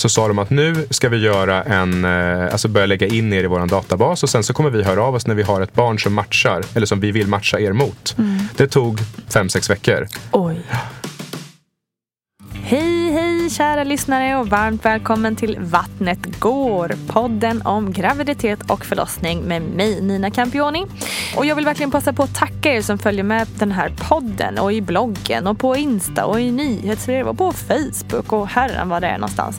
Så sa de att nu ska vi göra en, eh, alltså börja lägga in er i vår databas och sen så kommer vi höra av oss när vi har ett barn som matchar, eller som vi vill matcha er mot. Mm. Det tog fem, sex veckor. Oj. Hej, hej kära lyssnare och varmt välkommen till Vattnet går. Podden om graviditet och förlossning med mig Nina Campioni. Och jag vill verkligen passa på att tacka er som följer med den här podden och i bloggen och på Insta och i nyhetsbrev och på Facebook och herran vad det är någonstans.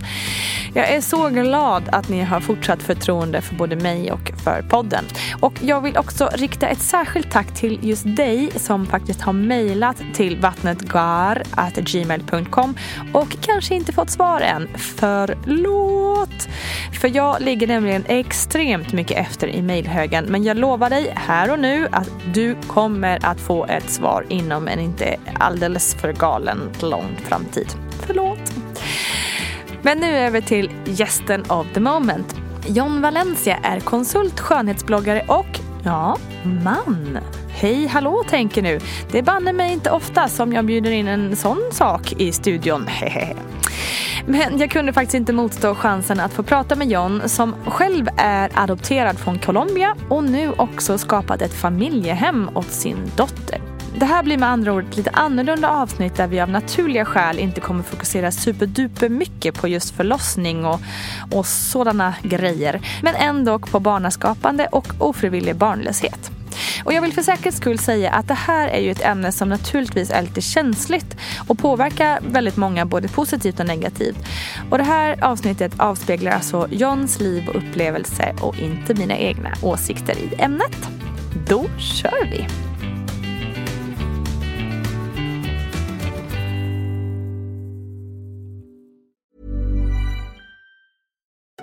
Jag är så glad att ni har fortsatt förtroende för både mig och för podden. Och jag vill också rikta ett särskilt tack till just dig som faktiskt har mejlat till vattnetgar.gmail.com och kanske inte fått svar än. Förlåt! För jag ligger nämligen extremt mycket efter i mejlhögen men jag lovar dig här och nu att du kommer att få ett svar inom en inte alldeles för galen lång framtid. Förlåt! Men nu över till gästen of the moment. John Valencia är konsult, skönhetsbloggare och, ja, man. Hej hallå tänker nu. Det är banne mig inte ofta som jag bjuder in en sån sak i studion. Men jag kunde faktiskt inte motstå chansen att få prata med John som själv är adopterad från Colombia och nu också skapat ett familjehem åt sin dotter. Det här blir med andra ord ett lite annorlunda avsnitt där vi av naturliga skäl inte kommer fokusera superduper mycket på just förlossning och, och sådana grejer. Men ändå på barnaskapande och ofrivillig barnlöshet. Och jag vill för säkerhets skull säga att det här är ju ett ämne som naturligtvis är lite känsligt och påverkar väldigt många både positivt och negativt. Och det här avsnittet avspeglar alltså Johns liv och upplevelse och inte mina egna åsikter i ämnet. Då kör vi!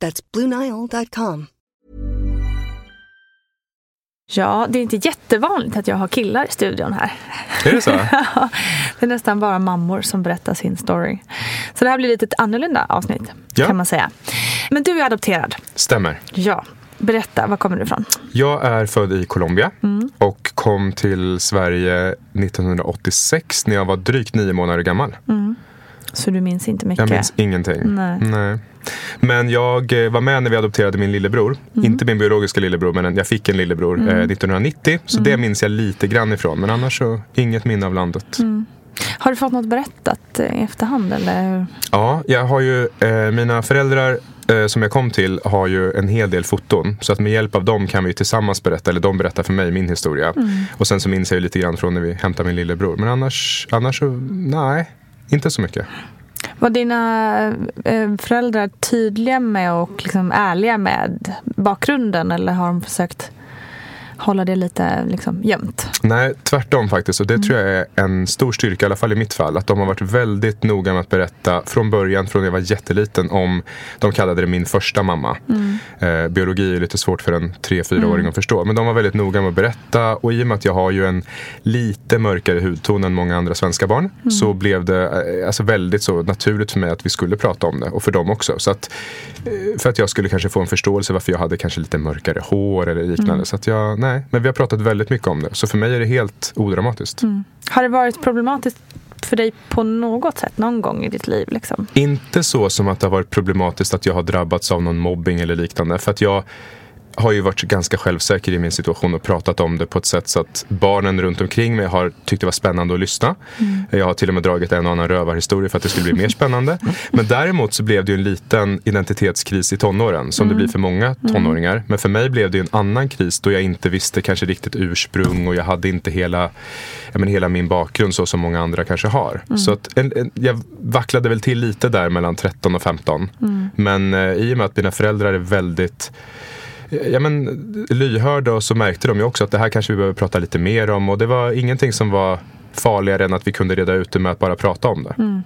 That's BlueNile.com. Ja, det är inte jättevanligt att jag har killar i studion här. Är det så? det är nästan bara mammor som berättar sin story. Så det här blir lite ett annorlunda avsnitt ja. kan man säga. Men du är adopterad. Stämmer. Ja. Berätta, var kommer du ifrån? Jag är född i Colombia mm. och kom till Sverige 1986 när jag var drygt nio månader gammal. Mm. Så du minns inte mycket? Jag minns ingenting. Nej. Nej. Men jag eh, var med när vi adopterade min lillebror. Mm. Inte min biologiska lillebror, men jag fick en lillebror mm. eh, 1990. Så det mm. minns jag lite grann ifrån. Men annars så inget minne av landet. Mm. Har du fått något berättat i efterhand? Eller? Ja, jag har ju, eh, mina föräldrar eh, som jag kom till har ju en hel del foton. Så att med hjälp av dem kan vi tillsammans berätta, eller de berättar för mig min historia. Mm. Och sen så minns jag lite grann från när vi hämtade min lillebror. Men annars, annars så, nej, inte så mycket. Var dina eh, eh, föräldrar tydliga med och liksom ärliga med bakgrunden eller har de försökt hålla det lite liksom, gömt? Nej, tvärtom faktiskt. Och det mm. tror jag är en stor styrka, i alla fall i mitt fall. Att de har varit väldigt noga med att berätta från början, från när jag var jätteliten, om, de kallade det min första mamma. Mm. Eh, biologi är lite svårt för en tre fyraåring mm. att förstå. Men de var väldigt noga med att berätta. Och i och med att jag har ju en lite mörkare hudton än många andra svenska barn, mm. så blev det eh, alltså, väldigt så naturligt för mig att vi skulle prata om det. Och för dem också. Så att, eh, för att jag skulle kanske få en förståelse varför jag hade kanske lite mörkare hår eller liknande. Mm. Så att jag, nej, nej, men vi har pratat väldigt mycket om det. Så för mig är det helt odramatiskt. Mm. Har det varit problematiskt för dig på något sätt någon gång i ditt liv? Liksom? Inte så som att det har varit problematiskt att jag har drabbats av någon mobbing eller liknande. För att jag har ju varit ganska självsäker i min situation och pratat om det på ett sätt så att barnen runt omkring mig har tyckt det var spännande att lyssna. Mm. Jag har till och med dragit en och annan rövarhistoria för att det skulle bli mer spännande. Men däremot så blev det ju en liten identitetskris i tonåren som mm. det blir för många mm. tonåringar. Men för mig blev det ju en annan kris då jag inte visste kanske riktigt ursprung och jag hade inte hela, menar, hela min bakgrund så som många andra kanske har. Mm. Så att en, en, jag vacklade väl till lite där mellan 13 och 15. Mm. Men eh, i och med att mina föräldrar är väldigt ja, men, lyhörda och så märkte de ju också att det här kanske vi behöver prata lite mer om. Och det var ingenting som var farligare än att vi kunde reda ut det med att bara prata om det. Mm.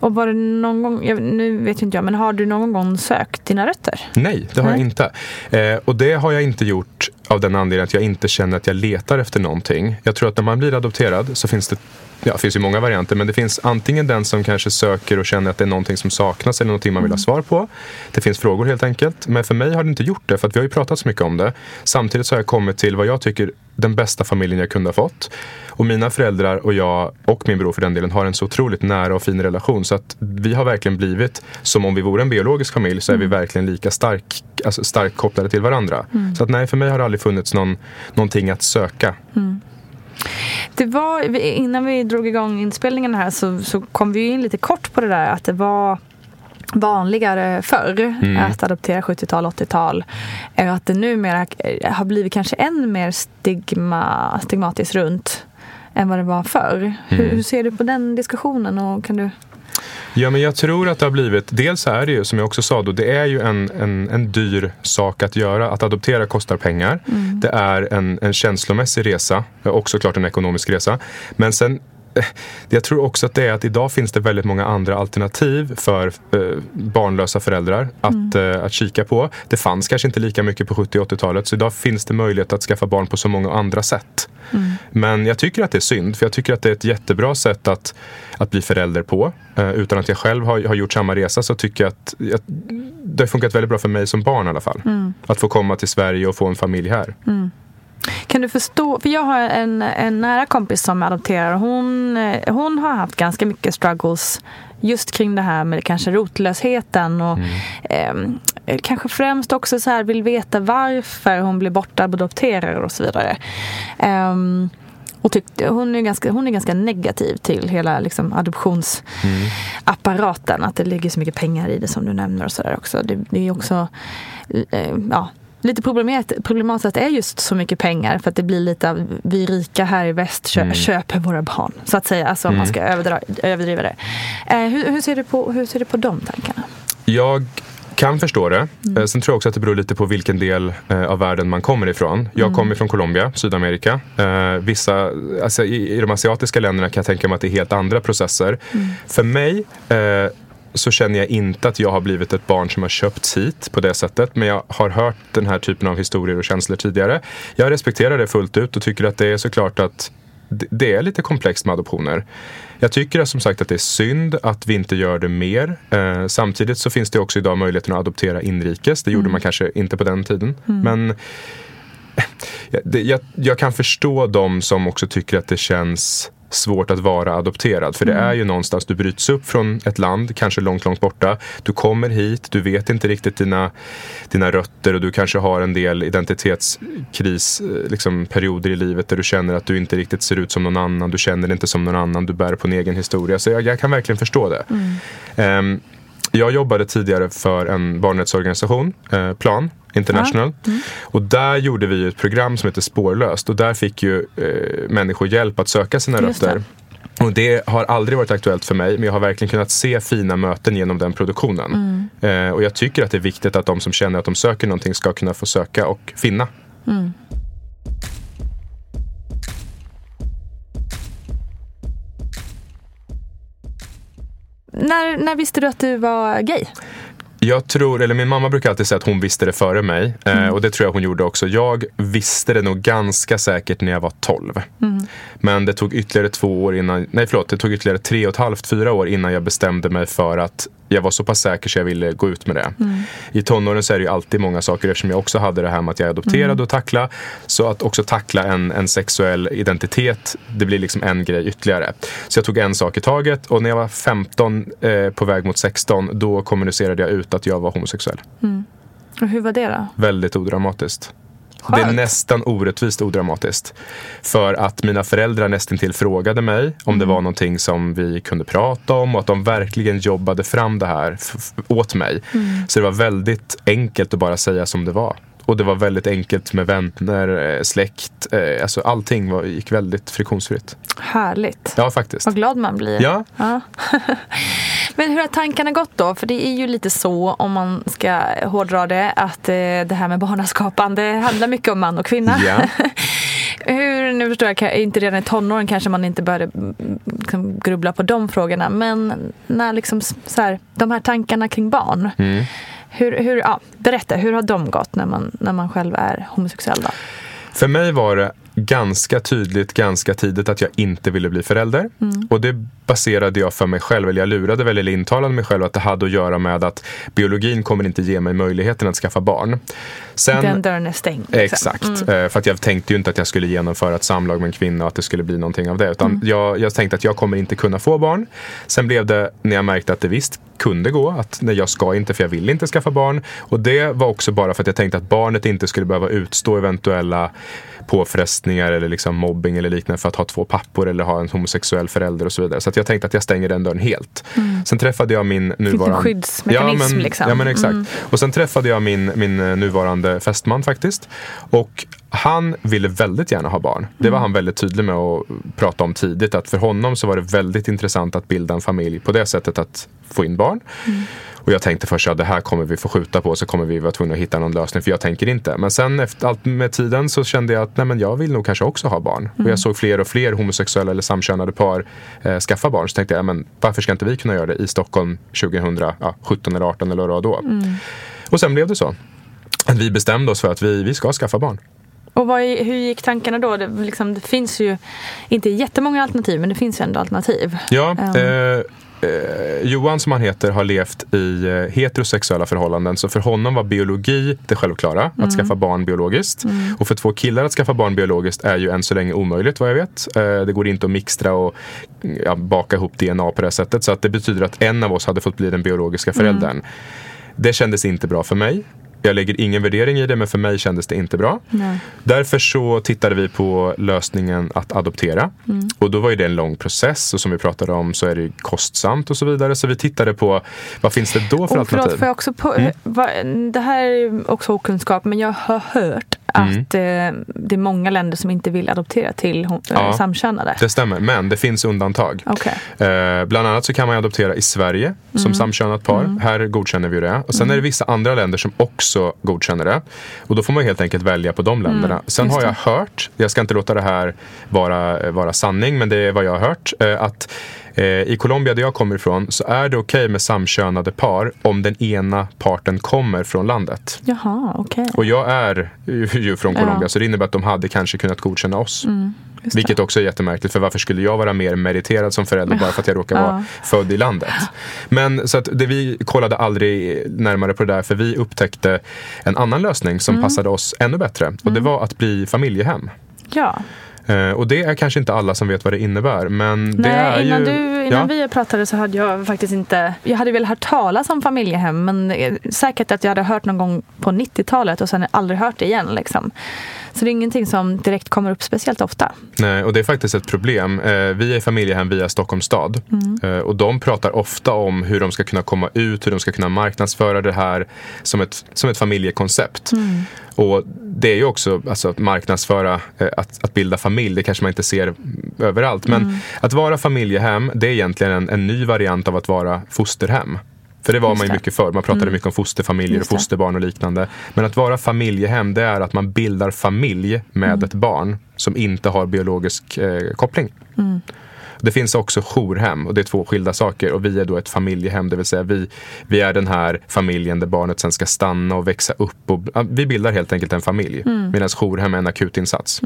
Och var det någon gång, nu vet inte jag, men har du någon gång sökt dina rötter? Nej, det har Nej. jag inte. Eh, och det har jag inte gjort av den anledningen att jag inte känner att jag letar efter någonting. Jag tror att när man blir adopterad så finns det Ja, det finns ju många varianter, men det finns antingen den som kanske söker och känner att det är någonting som saknas eller någonting man vill ha mm. svar på. Det finns frågor helt enkelt. Men för mig har det inte gjort det, för att vi har ju pratat så mycket om det. Samtidigt så har jag kommit till vad jag tycker den bästa familjen jag kunde ha fått. Och mina föräldrar och jag och min bror för den delen har en så otroligt nära och fin relation så att vi har verkligen blivit som om vi vore en biologisk familj så är vi mm. verkligen lika stark, alltså starkt kopplade till varandra. Mm. Så att nej, för mig har det aldrig funnits någon, någonting att söka. Mm. Det var, innan vi drog igång inspelningen här så, så kom vi in lite kort på det där att det var vanligare förr mm. att adoptera 70-tal, 80-tal. Att det numera har blivit kanske än mer stigma, stigmatiskt runt än vad det var förr. Mm. Hur, hur, ser du på den diskussionen? Och kan du Ja, men jag tror att det har blivit, dels är det ju som jag också sa då, det är ju en, en, en dyr sak att göra. Att adoptera kostar pengar. Mm. Det är en, en känslomässig resa, och såklart en ekonomisk resa. Men sen eh, jag tror också att det är att idag finns det väldigt många andra alternativ för eh, barnlösa föräldrar att, mm. eh, att kika på. Det fanns kanske inte lika mycket på 70 och 80-talet så idag finns det möjlighet att skaffa barn på så många andra sätt. Mm. Men jag tycker att det är synd för jag tycker att det är ett jättebra sätt att att bli förälder på. Eh, utan att jag själv har, har gjort samma resa så tycker jag att, att det har funkat väldigt bra för mig som barn i alla fall. Mm. Att få komma till Sverige och få en familj här. Kan du förstå, för jag har en, en nära kompis som adopterar. Hon, eh, hon har haft ganska mycket struggles just kring det här med kanske rotlösheten och mm. eh, kanske främst också så här vill veta varför hon blir bortadopterad och så vidare. Um, och tyckte, hon, är ganska, hon är ganska negativ till hela liksom, adoptionsapparaten. Mm. Att det ligger så mycket pengar i det som du nämner och sådär också. Det, det, är också eh, ja, lite problematiskt att det är just så mycket pengar. För att det blir lite av vi rika här i väst kö, mm. köper våra barn. Så att säga, alltså, om man mm. ska överdra, överdriva det. Eh, hur, hur, ser du på, hur ser du på de tankarna? Jag kan förstå det. Mm. Eh, sen tror jag också att det beror lite på vilken del eh, av världen man kommer ifrån. Jag mm. kommer från Colombia, Sydamerika. Eh, vissa, alltså i, i de asiatiska länderna kan jag tänka mig att det är helt andra processer. Mm. För mig så känner jag inte att jag har blivit ett barn som har köpts hit på det sättet. Men jag har hört den här typen av historier och känslor tidigare. Jag respekterar det fullt ut och tycker att det är såklart att det är lite komplext med adoptioner. Jag tycker som sagt att det är synd att vi inte gör det mer. Eh, samtidigt så finns det också idag möjligheten att adoptera inrikes. Det gjorde mm. man kanske inte på den tiden. Mm. Men eh, det, jag, jag, kan förstå de som också tycker att det känns svårt att vara adopterad. För det mm. är ju någonstans, du bryts upp från ett land, kanske långt, långt borta. Du kommer hit, du vet inte riktigt dina, dina rötter och du kanske har en del identitetskrisperioder liksom, i livet där du känner att du inte riktigt ser ut som någon annan. Du känner dig inte som någon annan, du bär på en egen historia. Så jag, jag kan verkligen förstå det. Mm. Um, jag jobbade tidigare för en barnrättsorganisation, eh, Plan International. Mm. Och där gjorde vi ett program som heter Spårlöst och där fick ju eh, människor hjälp att söka sina Just rötter. Det. Och det har aldrig varit aktuellt för mig men jag har verkligen kunnat se fina möten genom den produktionen. Mm. Eh, och jag tycker att det är viktigt att de som känner att de söker någonting ska kunna få söka och finna. Mm. När, när visste du att du var gay? Jag tror, eller min mamma brukar alltid säga att hon visste det före mig. Eh, mm. Och det tror jag hon gjorde också. Jag visste det nog ganska säkert när jag var 12. Mm. Men det tog ytterligare två år innan, nej förlåt, det tog ytterligare tre och ett halvt, fyra år innan jag bestämde mig för att jag var så pass säker så jag ville gå ut med det. I tonåren så är det ju alltid många saker eftersom jag också hade det här med att jag är adopterad och tackla. Så att också tackla en, en sexuell identitet, det blir liksom en grej ytterligare. Så jag tog en sak i taget och när jag var 15 eh, på väg mot 16 då kommunicerade jag ut att jag var homosexuell. Och hur var det då? Väldigt odramatiskt. Det är Skönt. nästan orättvist odramatiskt. För att mina föräldrar nästintill frågade mig om det var någonting som vi kunde prata om och att de verkligen jobbade fram det här åt mig. Så det var väldigt enkelt att bara säga som det var. Och det var väldigt enkelt med vänner, eh, släkt, eh, alltså allting var, gick väldigt friktionsfritt. Härligt. Ja, faktiskt. Vad glad man blir. Ja. Men hur har tankarna gått då? För det är ju lite så, om man ska hårdra det, att eh, det här med barnaskapande handlar mycket om man och kvinna. Ja. Hur, nu förstår jag, inte redan i tonåren kanske man inte började mm, liksom, grubbla på de frågorna. Men när liksom så här, de här tankarna kring barn. Mm. Hur, hur, ja, berätta, hur har de gått när man, när man själv är homosexuell? Då? För mig var det ganska tydligt ganska tidigt att jag inte ville bli förälder. Och det baserade jag för mig själv, eller jag lurade väl eller intalade mig själv att det hade att göra med att biologin kommer inte ge mig möjligheten att skaffa barn. Sen, Den dörren är stängd. liksom. Exakt. Eh, För att jag tänkte ju inte att jag skulle genomföra ett samlag med en kvinna och att det skulle bli någonting av det. Utan jag, jag tänkte att jag kommer inte kunna få barn. Sen blev det när jag märkte att det visst kunde gå. Att nej, jag ska inte för jag vill inte skaffa barn. Och det var också bara för att jag tänkte att barnet inte skulle behöva utstå eventuella påfrestningar eller liksom mobbing eller liknande för att ha två pappor eller ha en homosexuell förälder och så vidare. Så jag tänkte att jag stänger den dörren helt. Sen träffade jag min nuvarande... skyddsmekanism, ja, men, liksom. Ja men exakt. Och sen träffade jag min, min eh, nuvarande fästman faktiskt. Och han ville väldigt gärna ha barn. Det var han väldigt tydlig med att prata om tidigt. Att för honom så var det väldigt intressant att bilda en familj på det sättet att få in barn. Och jag tänkte först att det här kommer vi få skjuta på så kommer vi vara tvungna att hitta någon lösning för jag tänker inte. Men sen efter allt med tiden så kände jag att nej, men jag vill nog kanske också ha barn. Och jag såg fler och fler homosexuella eller samkönade par eh, skaffa barn. Så tänkte jag, men varför ska inte vi kunna göra det i Stockholm 2017 eller 18 eller vad då. Och sen blev det så. Att vi bestämde oss för att vi, vi ska skaffa barn. Och vad, hur gick tankarna då? Det, liksom, det finns ju inte jättemånga alternativ, men det finns ju ändå alternativ. Ja, Ja. eh, eh, Johan som han heter har levt i eh, heterosexuella förhållanden. Så för honom var biologi det självklara, att skaffa barn biologiskt. Och för två killar att skaffa barn biologiskt är ju än så länge omöjligt vad jag vet. Eh, det går inte att mixtra och ja, baka ihop DNA på det sättet. Så att det betyder att en av oss hade fått bli den biologiska föräldern. Det kändes inte bra för mig. Jag lägger ingen värdering i det, men för mig kändes det inte bra. Nej. Därför så tittade vi på lösningen att adoptera. Och då var ju det en lång process och som vi pratade om så är det kostsamt och så vidare. Så vi tittade på vad finns det då för Och alternativ? förlåt, får jag också på, Mm. va, det här är också okunskap, men jag har hört Mm. att eh, det är många länder som inte vill adoptera till hon- eh, Ja. samkönade. Det stämmer, men det finns undantag. Okej. Eh, bland annat så kan man adoptera i Sverige som samkönat par. Här godkänner vi det. Och sen är det vissa andra länder som också godkänner det. Och då får man helt enkelt välja på de länderna. Sen just har jag hört, jag ska inte låta det här vara, vara sanning, men det är vad jag har hört. Eh, att i Colombia där jag kommer ifrån så är det okej med samkönade par om den ena parten kommer från landet. Jaha, okej. Och jag är ju från Ja. Colombia så det innebär att de hade kanske kunnat godkänna oss. Just Vilket också är jättemärkligt för varför skulle jag vara mer meriterad som förälder bara för att jag råkar Ja. vara född i landet. Men så att det, vi kollade aldrig närmare på det där för vi upptäckte en annan lösning som Mm. passade oss ännu bättre. Och det var att bli familjehem. Ja. Eh, och det är kanske inte alla som vet vad det innebär men det Nej, är innan, ju... du, innan ja. vi pratade så hade jag faktiskt inte... Jag hade väl hört talas om familjehem men eh, säkert att jag hade hört någon gång på 90-talet och sen aldrig hört det igen. Liksom. Så det är ingenting som direkt kommer upp speciellt ofta. Nej, och det är faktiskt ett problem. Eh, vi är familjehem via Stockholms stad. Eh, och de pratar ofta om hur de ska kunna komma ut, hur de ska kunna marknadsföra det här som ett, som ett familjekoncept. Och det är ju också alltså, att marknadsföra, eh, att, att bilda familj, det kanske man inte ser överallt. Men att vara familjehem, det är egentligen en, en ny variant av att vara fosterhem. För det var Just man ju det. mycket förr. Man pratade mycket om fosterfamiljer Just och fosterbarn och liknande. Men att vara familjehem, det är att man bildar familj med ett barn som inte har biologisk eh, koppling. Det finns också jourhem och det är två skilda saker och vi är då ett familjehem, det vill säga vi, vi är den här familjen där barnet sen ska stanna och växa upp. Och, vi bildar helt enkelt en familj medan jourhem är en akutinsats.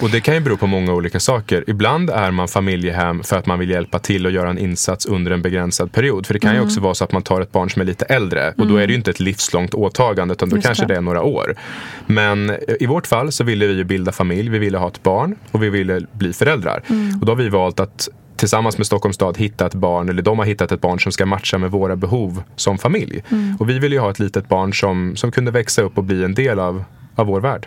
Och det kan ju bero på många olika saker. Ibland är man familjehem för att man vill hjälpa till och göra en insats under en begränsad period. För det kan Mm. ju också vara så att man tar ett barn som är lite äldre och då är det ju inte ett livslångt åtagande utan då Just kanske det. det är några år. Men i vårt fall så ville vi ju bilda familj, vi ville ha ett barn och vi ville bli föräldrar. Mm. Och då har vi valt att tillsammans med Stockholms stad hitta ett barn, eller de har hittat ett barn som ska matcha med våra behov som familj. Mm. Och vi vill ju ha ett litet barn som, som kunde växa upp och bli en del av, av vår värld.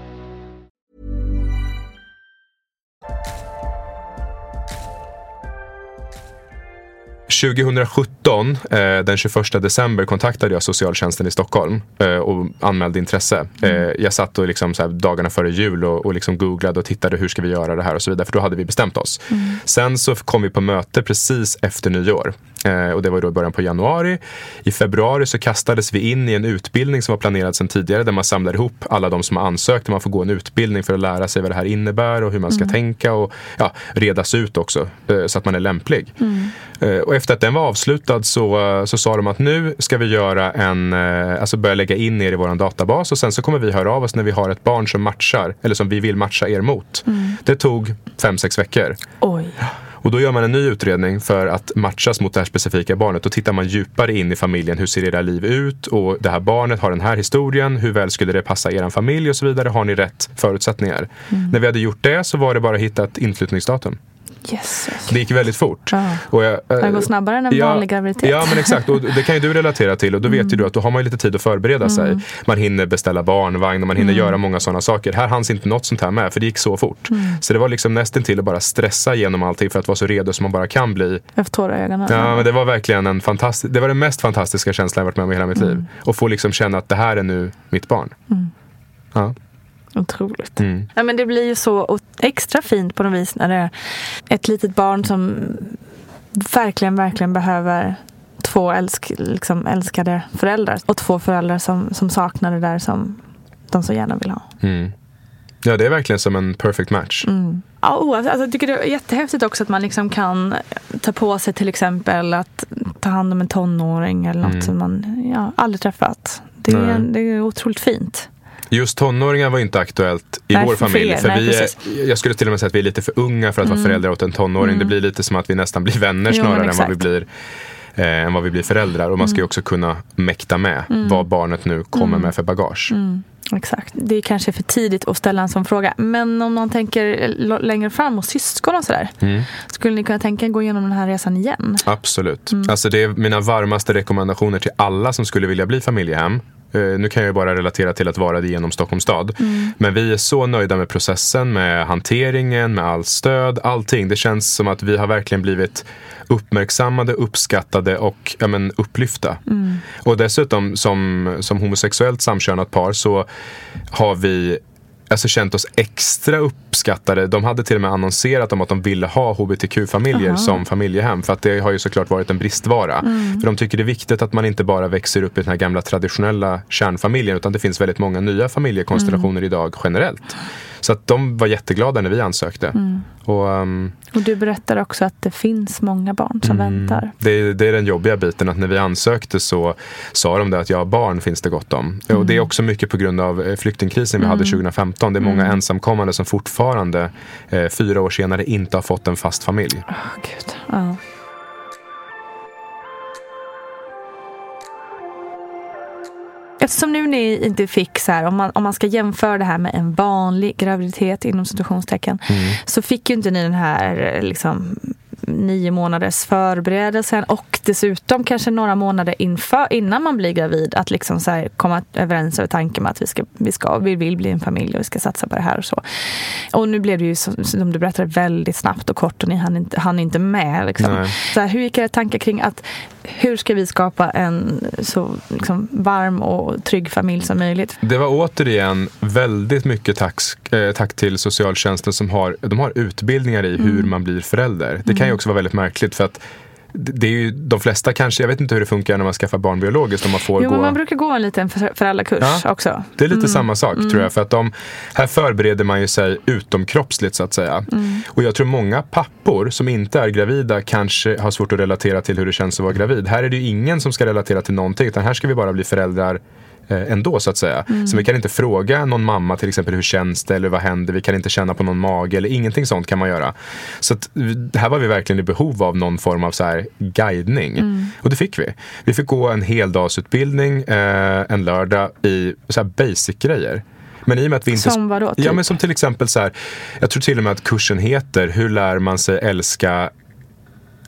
2017, eh, den 21 december, kontaktade jag socialtjänsten i Stockholm eh, och anmälde intresse. Eh, jag satt och liksom så här, dagarna före jul och, och liksom googlade och tittade hur ska vi göra det här och så vidare. För då hade vi bestämt oss. Sen så kom vi på möte precis efter nyår. Eh, och det var då i början på januari. I februari så kastades vi in i en utbildning som var planerad sedan tidigare där man samlar ihop alla de som har ansökt. Man får gå en utbildning för att lära sig vad det här innebär och hur man ska tänka och ja, redas ut också eh, så att man är lämplig. Eh, och efter att den var avslutad så, så sa de att nu ska vi göra en, alltså börja lägga in er i vår databas och sen så kommer vi höra av oss när vi har ett barn som matchar, eller som vi vill matcha er mot. Det tog fem, sex veckor. Oj. Och då gör man en ny utredning för att matchas mot det här specifika barnet. Då tittar man djupare in i familjen. Hur ser era liv ut? Och det här barnet har den här historien. Hur väl skulle det passa er familj och så vidare? Har ni rätt förutsättningar? När vi hade gjort det så var det bara att hitta ett inflyttningsdatum. Jesus. Det gick väldigt fort. Ja. Och jag, eh, Det går snabbare än en vanlig graviditet. Ja, men exakt. Och det kan ju du relatera till. Och då vet ju du att då har man lite tid att förbereda sig. Man hinner beställa barnvagn och man hinner göra många sådana saker. Här hanns inte något sånt här med, för det gick så fort. Så det var liksom nästan till att bara stressa igenom allting för att vara så redo som man bara kan bli. Jag får tårar i ögonen. Ja, men det var verkligen en fantastisk, det var den mest fantastiska känslan jag varit med om i hela mitt liv. Och få liksom känna att det här är nu mitt barn. Ja. Otroligt. Mm. Ja, men det blir ju så extra fint på något vis när det är ett litet barn som verkligen, verkligen behöver två älsk, liksom, älskade föräldrar. Och två föräldrar som, som saknar det där som de så gärna vill ha. Mm. ja, det är verkligen som en perfect match. Ja, oavsett, alltså, jag tycker det är jättehäftigt också att man liksom kan ta på sig till exempel att ta hand om en tonåring eller något Mm. som man ja, aldrig träffat. Det är, det är otroligt fint. Just tonåringar var inte aktuellt i Nej, vår familj. För Nej, vi. Mm. är, jag skulle till och med säga att vi är lite för unga för att vara föräldrar åt en tonåring. Det blir lite som att vi nästan blir vänner Jo, snarare än vad, vi blir, eh, än vad vi blir föräldrar. Och man ska ju också kunna mäkta med vad barnet nu kommer med för bagage. Exakt. Det är kanske för tidigt att ställa en sån fråga. Men om man tänker längre fram och syskon och sådär. Mm. Skulle ni kunna tänka gå igenom den här resan igen? Absolut. Alltså det är mina varmaste rekommendationer till alla som skulle vilja bli familjehem. Eh, nu kan jag ju bara relatera till att vara det genom Stockholms stad. Men vi är så nöjda med processen, med hanteringen, med all stöd, allting. Det känns som att vi har verkligen blivit uppmärksammade, uppskattade och ja, men, upplyfta. Och dessutom som, som homosexuellt samkönat par så har vi alltså, känt oss extra uppskattade. De hade till och med annonserat om att de ville ha hbtq-familjer som familjehem. För att det har ju såklart varit en bristvara. Mm. För de tycker det är viktigt att man inte bara växer upp i den här gamla traditionella kärnfamiljen. Utan det finns väldigt många nya familjekonstellationer Mm. idag generellt. Så att de var jätteglada när vi ansökte. Mm. Och, ehm, Och du berättar också att det finns många barn som Mm. väntar. det, är- det är den jobbiga biten att när vi ansökte så sa de att ja, barn finns det gott om. Och Mm. det är också mycket på grund av eh, flyktingkrisen vi hade 2015. Det är många ensamkommande som fortfarande eh, fyra år senare inte har fått en fast familj. Åh, Gud. Ja. Eftersom nu ni inte fick så här, om man, om man ska jämföra det här med en vanlig graviditet inom situationstecken så fick ju inte ni den här liksom nio månaders förberedelsen och dessutom kanske några månader inför, innan man blir gravid att liksom så komma överens över tanken med att vi, ska, vi, ska, vi vill bli en familj och vi ska satsa på det här och så. Och nu blev det ju som, du berättade väldigt snabbt och kort och ni hann inte, hann inte med. Liksom. Så här, hur gick era tankar kring att hur ska vi skapa en så liksom, varm och trygg familj som möjligt? Det var återigen väldigt mycket tack, eh, tack till socialtjänsten som har, de har utbildningar i Mm. hur man blir förälder. Det kan ju också vara väldigt märkligt för att det är ju de flesta kanske, jag vet inte hur det funkar när man skaffar barn biologiskt. Om man får Jo, gå... man brukar gå en liten för- föräldrakurs Ja. också. Det är lite samma sak tror jag. För att de, här förbereder man ju sig utomkroppsligt så att säga. Och jag tror många pappor som inte är gravida kanske har svårt att relatera till hur det känns att vara gravid. Här är det ju ingen som ska relatera till någonting utan här ska vi bara bli föräldrar ändå så att säga. Så vi kan inte fråga någon mamma till exempel hur känns det eller vad händer? Vi kan inte känna på någon mage eller ingenting sånt kan man göra. Så att, vi- här var vi verkligen i behov av någon form av så här guidning. Och det fick vi. Vi fick gå en heldagsutbildning eh, en lördag i så basic grejer. Men i och med att vi inte... Som vadå, Ja typ? men som till exempel så här, jag tror till och med att kursen heter Hur lär man sig älska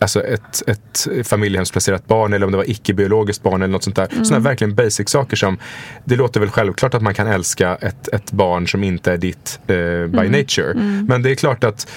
Alltså ett, ett familjehemsplacerat barn eller om det var icke-biologiskt barn eller något sånt där. Mm. Sådana verkligen basic saker som Det låter väl självklart att man kan älska ett, ett barn som inte är ditt eh, by Mm. nature. Men det är klart att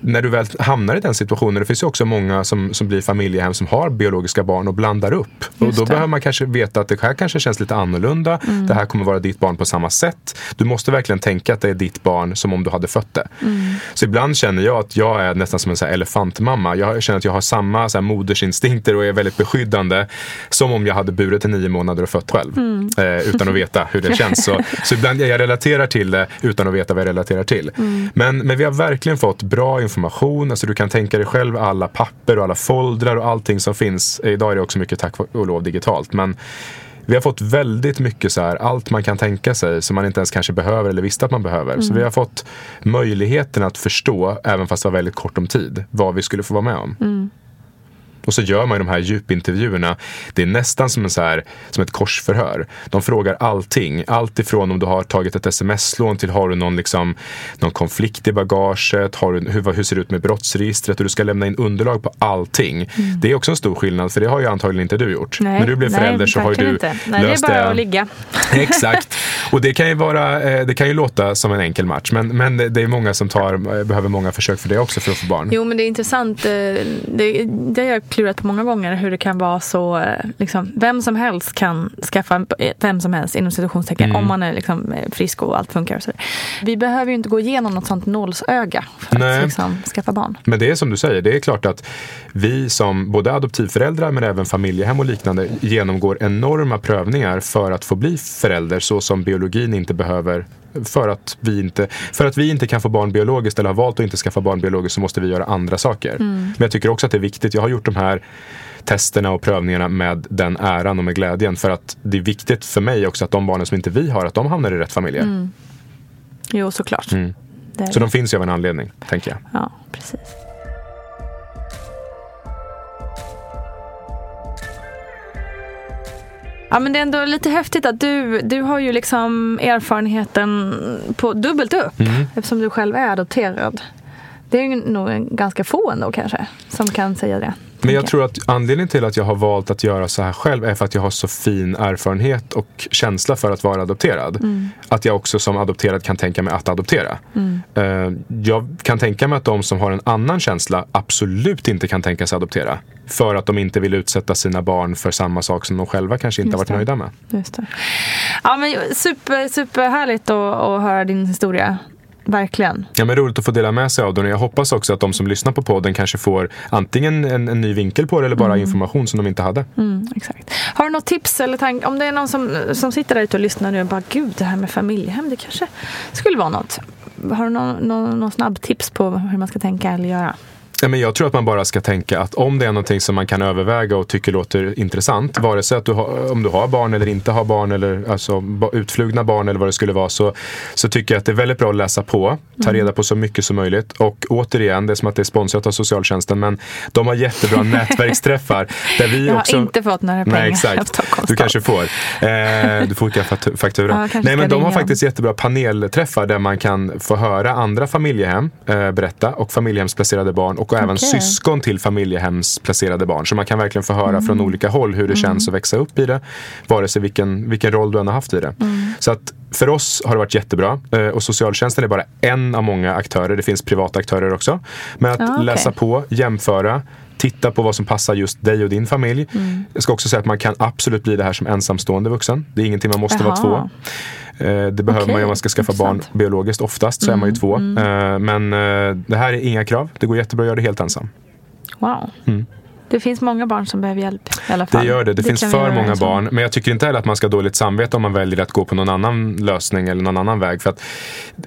när du väl hamnar i den situationen, det finns ju också många som, som blir familjehem som har biologiska barn och blandar upp. och Just då det. behöver man kanske veta att det här kanske känns lite annorlunda. Mm. Det här kommer vara ditt barn på samma sätt. Du måste verkligen tänka att det är ditt barn som om du hade fött det. Mm. Så ibland känner jag att jag är nästan som en så elefantmamma. Jag känner att jag har samma så modersinstinkter och är väldigt beskyddande. Som om jag hade burit i nio månader och fött själv. Mm. Eh, utan att veta hur det känns. Så, så ibland jag relaterar till det utan att veta vad jag relaterar till. Mm. Men, men vi har verkligen fått bra information. Alltså du kan tänka dig själv alla papper och alla foldrar och allting som finns. Eh, Idag är det också mycket tack och lov digitalt. Men vi har fått väldigt mycket så här, allt man kan tänka sig som man inte ens kanske behöver eller visste att man behöver. Så vi har fått möjligheten att förstå, även fast det var väldigt kort om tid, vad vi skulle få vara med om. Och så gör man ju de här djupintervjuerna. Det är nästan som, en så här, som ett korsförhör. De frågar allting. Allt ifrån om du har tagit ett sms-lån till har du någon, liksom, någon konflikt i bagaget. Har du, hur, hur ser det ut med brottsregistret? Och du ska lämna in underlag på allting. Det är också en stor skillnad för det har ju antagligen inte du gjort. Nej, När du blev nej, förälder så har ju du inte. Nej, löst det är bara det. att ligga. Exakt. Och det kan ju, vara, eh, det kan ju låta som en enkel match. Men, men det är många som tar, eh, behöver många försök för det också för att få barn. Jo, men det är intressant. eh, Det, det jag klurat på många gånger hur det kan vara så. eh, Liksom, vem som helst kan skaffa eh, vem som helst inom situationstecken om man är liksom, eh, frisk och allt funkar. Och så. Vi behöver ju inte gå igenom något sånt nålsöga för Nej. att liksom, skaffa barn. Men det är som du säger, det är klart att vi som både adoptivföräldrar men även familjehem och liknande genomgår enorma prövningar för att få bli förälder så som biologin inte behöver för att, vi inte, för att vi inte kan få barn biologiskt eller har valt att inte skaffa barn biologiskt så måste vi göra andra saker. Men jag tycker också att det är viktigt, jag har gjort de här testerna och prövningarna med den äran och med glädjen för att det är viktigt för mig också att de barnen som inte vi har, att de hamnar i rätt familjer. Jo, såklart. Mm. Så de finns ju av en anledning, tänker jag. Ja, precis. Ja, men det är ändå lite häftigt att du, du har ju liksom erfarenheten på dubbelt upp Mm. eftersom du själv är adopterad. Det är ju nog ganska få ändå kanske som kan säga det. Men jag tror att anledningen till att jag har valt att göra så här själv är för att jag har så fin erfarenhet och känsla för att vara adopterad. Mm. Att jag också som adopterad kan tänka mig att adoptera. Eh, Jag kan tänka mig att de som har en annan känsla absolut inte kan tänka sig adoptera. För att de inte vill utsätta sina barn för samma sak som de själva kanske inte har varit nöjda med. Just det. Ja, men super, superhärligt att, att höra din historia. Verkligen. Ja, men roligt att få dela med sig av den. Jag hoppas också att de som lyssnar på podden kanske får antingen en, en ny vinkel på det eller bara information som de inte hade. Mm, exakt. Har du något tips eller tanke? Om det är någon som, som sitter där ute och lyssnar nu och bara gud det här med familjehem det kanske skulle vara något. Har du någon, någon, någon snabb tips på hur man ska tänka eller göra? Ja, men jag tror att man bara ska tänka att om det är någonting som man kan överväga och tycker låter intressant, vare sig att du har, om du har barn eller inte har barn eller alltså, utflugna barn eller vad det skulle vara så, så tycker jag att det är väldigt bra att läsa på, ta reda på så mycket som möjligt och återigen, det är som att det är sponsrat av socialtjänsten men de har jättebra nätverksträffar. Där vi Jag har också, inte fått några pengar Nej, exakt. Du kanske får. Eh, du får skicka fakt- faktura. Ja, Nej, men de har faktiskt jättebra panelträffar där man kan få höra andra familjehem eh, berätta och familjehemsplacerade barn och även syskon till familjehemsplacerade barn. Så man kan verkligen få höra Mm. från olika håll hur det känns att växa upp i det. Vare sig vilken, vilken roll du än har haft i det. Mm. Så att för oss har det varit jättebra. Eh, och socialtjänsten är bara en av många aktörer. Det finns privata aktörer också. Men att Ah, okej. läsa på, jämföra, titta på vad som passar just dig och din familj. Mm. Jag ska också säga att man kan absolut bli det här som ensamstående vuxen. Det är ingenting man måste vara Jaha. två. Eh, Det behöver Okej, man ju om man ska skaffa barn biologiskt. Oftast så är man ju två. Eh, Men eh, det här är inga krav. Det går jättebra att göra det helt ensam. Wow. Det finns många barn som behöver hjälp i alla fall. Det gör det. Det, finns kan vi för många barn. Men jag tycker inte heller att man ska ha dåligt samvete om man väljer att gå på någon annan lösning eller någon annan väg. För att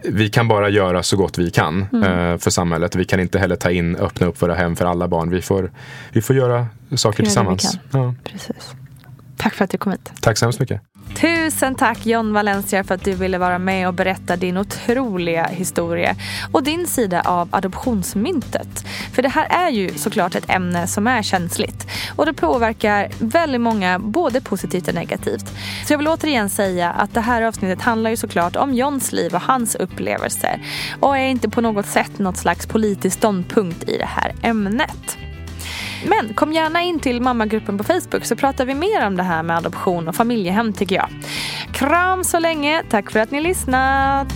vi kan bara göra så gott vi kan Mm. eh, för samhället. Vi kan inte heller ta in, öppna upp våra hem för alla barn. Vi får, vi får göra saker det vi tillsammans. Ja. Precis. Tack för att du kom hit. Tack så hemskt mycket. Tusen tack John Valencia för att du ville vara med och berätta din otroliga historia och din sida av adoptionsmyntet. För det här är ju såklart ett ämne som är känsligt och det påverkar väldigt många både positivt och negativt. Så jag vill återigen säga att det här avsnittet handlar ju såklart om Johns liv och hans upplevelser och är inte på något sätt något slags politisk ståndpunkt i det här ämnet. Men kom gärna in till mammagruppen på Facebook så pratar vi mer om det här med adoption och familjehem tycker jag. Kram så länge, tack för att ni lyssnat!